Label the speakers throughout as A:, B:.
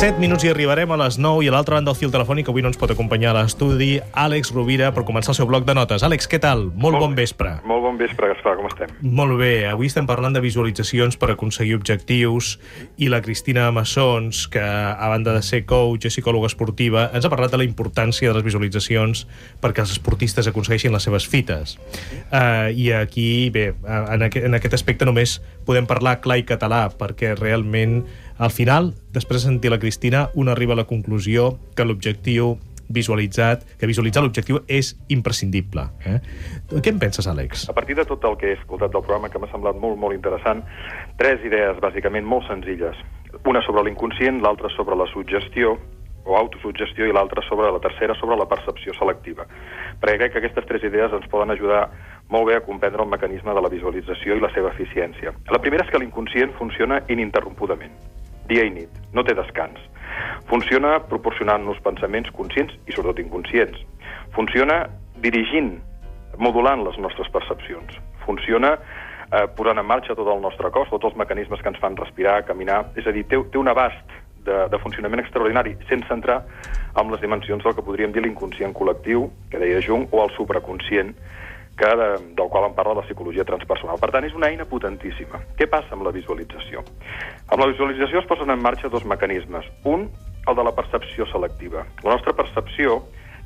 A: 7 minuts i arribarem a les 9 i a l'altra banda del fil telefònic avui no ens pot acompanyar a l'estudi Àlex Rovira per començar el seu bloc de notes. Àlex, què tal? Molt, bon vespre.
B: Molt bon vespre, Gaspar, com estem?
A: Molt bé. Avui estem parlant de visualitzacions per aconseguir objectius i la Cristina Massons, que a banda de ser coach i psicòloga esportiva, ens ha parlat de la importància de les visualitzacions perquè els esportistes aconsegueixin les seves fites. Uh, I aquí, bé, en, aqu en aquest aspecte només podem parlar clar i català, perquè realment al final, després de sentir la Cristina, un arriba a la conclusió que l'objectiu visualitzat, que visualitzar l'objectiu és imprescindible. Eh? Què en penses, Àlex?
B: A partir de tot el que he escoltat del programa, que m'ha semblat molt, molt interessant, tres idees, bàsicament, molt senzilles. Una sobre l'inconscient, l'altra sobre la suggestió, o autosuggestió, i l'altra sobre la tercera, sobre la percepció selectiva. Perquè crec que aquestes tres idees ens poden ajudar molt bé a comprendre el mecanisme de la visualització i la seva eficiència. La primera és que l'inconscient funciona ininterrompudament dia i nit, no té descans. Funciona proporcionant-nos pensaments conscients i sobretot inconscients. Funciona dirigint, modulant les nostres percepcions. Funciona eh, posant en marxa tot el nostre cos, tots els mecanismes que ens fan respirar, caminar... És a dir, té, té un abast de, de funcionament extraordinari, sense entrar en les dimensions del que podríem dir l'inconscient col·lectiu, que deia Jung, o el supraconscient, que de, del qual en parla la psicologia transpersonal. Per tant, és una eina potentíssima. Què passa amb la visualització? Amb la visualització es posen en marxa dos mecanismes. Un, el de la percepció selectiva. La nostra percepció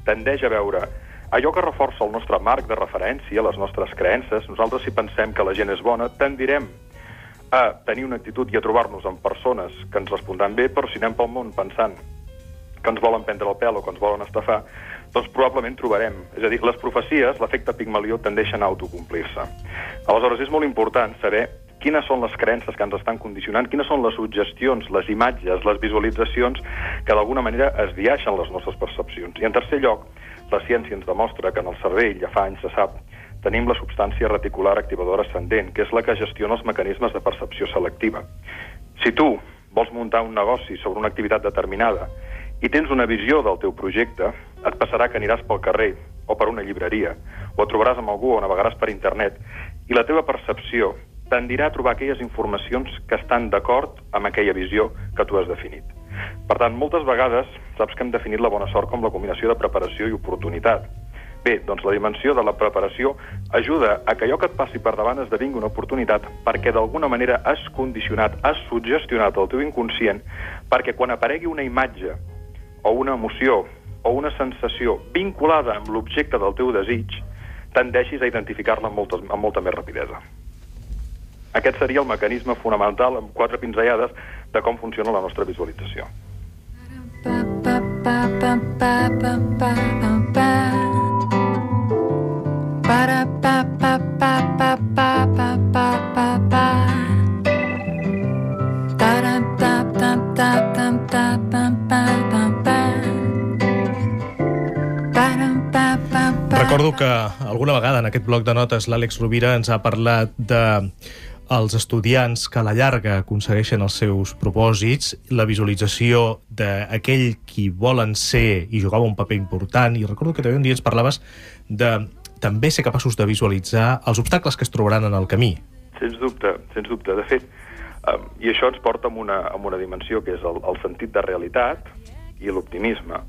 B: tendeix a veure allò que reforça el nostre marc de referència, les nostres creences. Nosaltres, si pensem que la gent és bona, tendirem a tenir una actitud i a trobar-nos amb persones que ens respondran bé, però si anem pel món pensant que ens volen prendre el pèl o que ens volen estafar, doncs probablement trobarem. És a dir, les profecies, l'efecte Pigmalió, tendeixen a autocomplir-se. Aleshores, és molt important saber quines són les creences que ens estan condicionant, quines són les suggestions, les imatges, les visualitzacions que d'alguna manera es viaixen les nostres percepcions. I en tercer lloc, la ciència ens demostra que en el cervell, ja fa anys se sap, tenim la substància reticular activadora ascendent, que és la que gestiona els mecanismes de percepció selectiva. Si tu vols muntar un negoci sobre una activitat determinada i tens una visió del teu projecte, et passarà que aniràs pel carrer o per una llibreria, o et trobaràs amb algú o navegaràs per internet, i la teva percepció tendirà a trobar aquelles informacions que estan d'acord amb aquella visió que tu has definit. Per tant, moltes vegades saps que hem definit la bona sort com la combinació de preparació i oportunitat. Bé, doncs la dimensió de la preparació ajuda a que allò que et passi per davant esdevingui una oportunitat perquè d'alguna manera has condicionat, has suggestionat el teu inconscient perquè quan aparegui una imatge o una emoció o una sensació vinculada amb l'objecte del teu desig, tendeixis a identificar-la amb, moltes, amb molta més rapidesa. Aquest seria el mecanisme fonamental, amb quatre pinzellades, de com funciona la nostra visualització. Pa, pa, pa, pa, pa, pa, pa, pa, pa. Recordo que alguna vegada en aquest bloc de notes l'Àlex Rovira ens ha parlat de els estudiants que a la llarga aconsegueixen els seus propòsits, la visualització d'aquell qui volen ser i jugava un paper important, i recordo que també un dia ens parlaves de també ser capaços de visualitzar els obstacles que es trobaran en el camí. Sens dubte, sens dubte. De fet, um, i això ens porta a una, a una dimensió que és el, el sentit de realitat i l'optimisme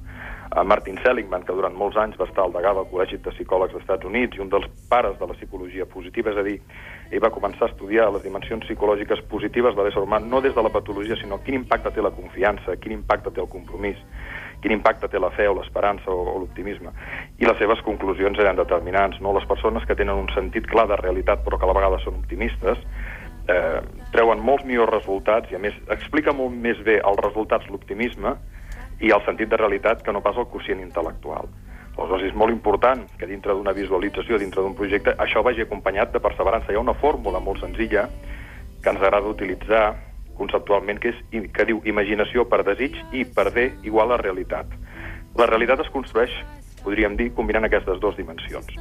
B: Martin Seligman, que durant molts anys va estar al degà del Col·legi de Psicòlegs dels Estats Units i un dels pares de la psicologia positiva, és a dir, ell va començar a estudiar les dimensions psicològiques positives de l'ésser humà, no des de la patologia, sinó quin impacte té la confiança, quin impacte té el compromís, quin impacte té la fe o l'esperança o, o l'optimisme. I les seves conclusions eren determinants. No? Les persones que tenen un sentit clar de realitat però que a la vegada són optimistes eh, treuen molts millors resultats i a més explica molt més bé els resultats l'optimisme i el sentit de realitat que no pas el quocient intel·lectual. Aleshores, és molt important que dintre d'una visualització, dintre d'un projecte, això vagi acompanyat de perseverança. Hi ha una fórmula molt senzilla que ens agrada utilitzar conceptualment, que, és, que diu imaginació per desig i per D igual a realitat. La realitat es construeix, podríem dir, combinant aquestes dues dimensions.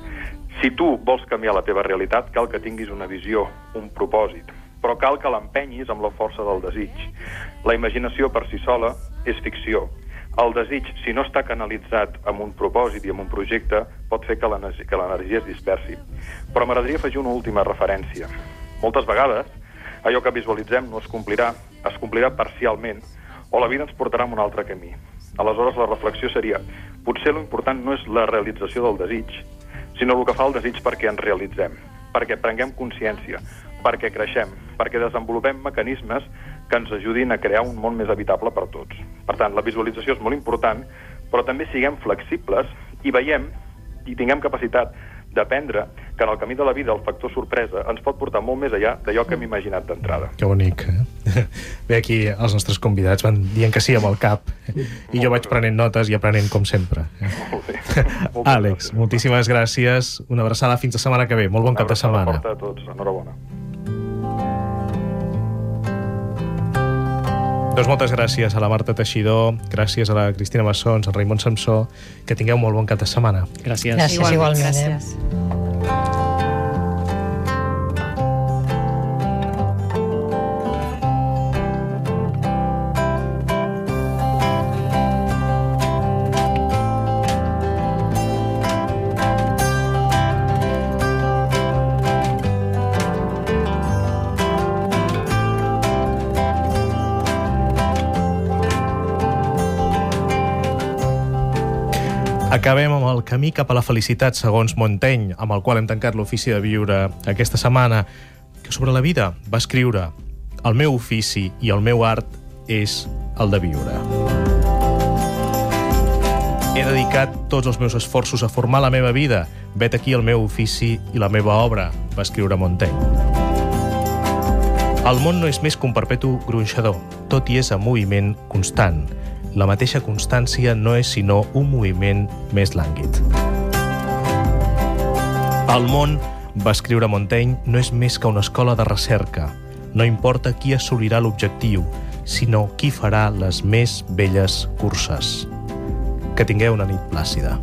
B: Si tu vols canviar la teva realitat, cal que tinguis una visió, un propòsit, però cal que l'empenyis amb la força del desig. La imaginació per si sola és ficció, el desig, si no està canalitzat amb un propòsit i amb un projecte, pot fer que l'energia es dispersi. Però m'agradaria afegir una última referència. Moltes vegades, allò que visualitzem no es complirà, es complirà parcialment, o la vida ens portarà en un altre camí. Aleshores, la reflexió seria, potser l'important no és la realització del desig, sinó el que fa el desig perquè ens realitzem, perquè prenguem consciència, perquè creixem, perquè desenvolupem mecanismes que ens ajudin a crear un món més habitable per tots. Per tant, la visualització és molt important, però també siguem flexibles i veiem i tinguem capacitat d'aprendre que en el camí de la vida el factor sorpresa ens pot portar molt més allà d'allò que hem imaginat d'entrada.
A: Que bonic. Eh? Bé, aquí els nostres convidats van dient que sí amb el cap i jo vaig prenent notes i aprenent com sempre.
B: Molt bé.
A: Àlex, moltíssimes gràcies. Una abraçada fins la setmana que ve. Molt bon cap de setmana.
B: Una abraçada a tots. Enhorabona.
A: Doncs moltes gràcies a la Marta Teixidor, gràcies a la Cristina Massons, al Raimon Samsó, que tingueu molt bon cap de setmana.
C: Gràcies.
D: Gràcies, igualment. eh?
E: Gràcies.
A: Acabem amb el camí cap a la felicitat, segons Montaigne, amb el qual hem tancat l'ofici de viure aquesta setmana, que sobre la vida va escriure el meu ofici i el meu art és el de viure. He dedicat tots els meus esforços a formar la meva vida. Vet aquí el meu ofici i la meva obra, va escriure Montaigne. El món no és més que un perpetu gronxador, tot i és en moviment constant. La mateixa constància no és sinó un moviment més lànguid. El món, va escriure Montaigne, no és més que una escola de recerca. No importa qui assolirà l'objectiu, sinó qui farà les més belles curses. Que tingueu una nit plàcida.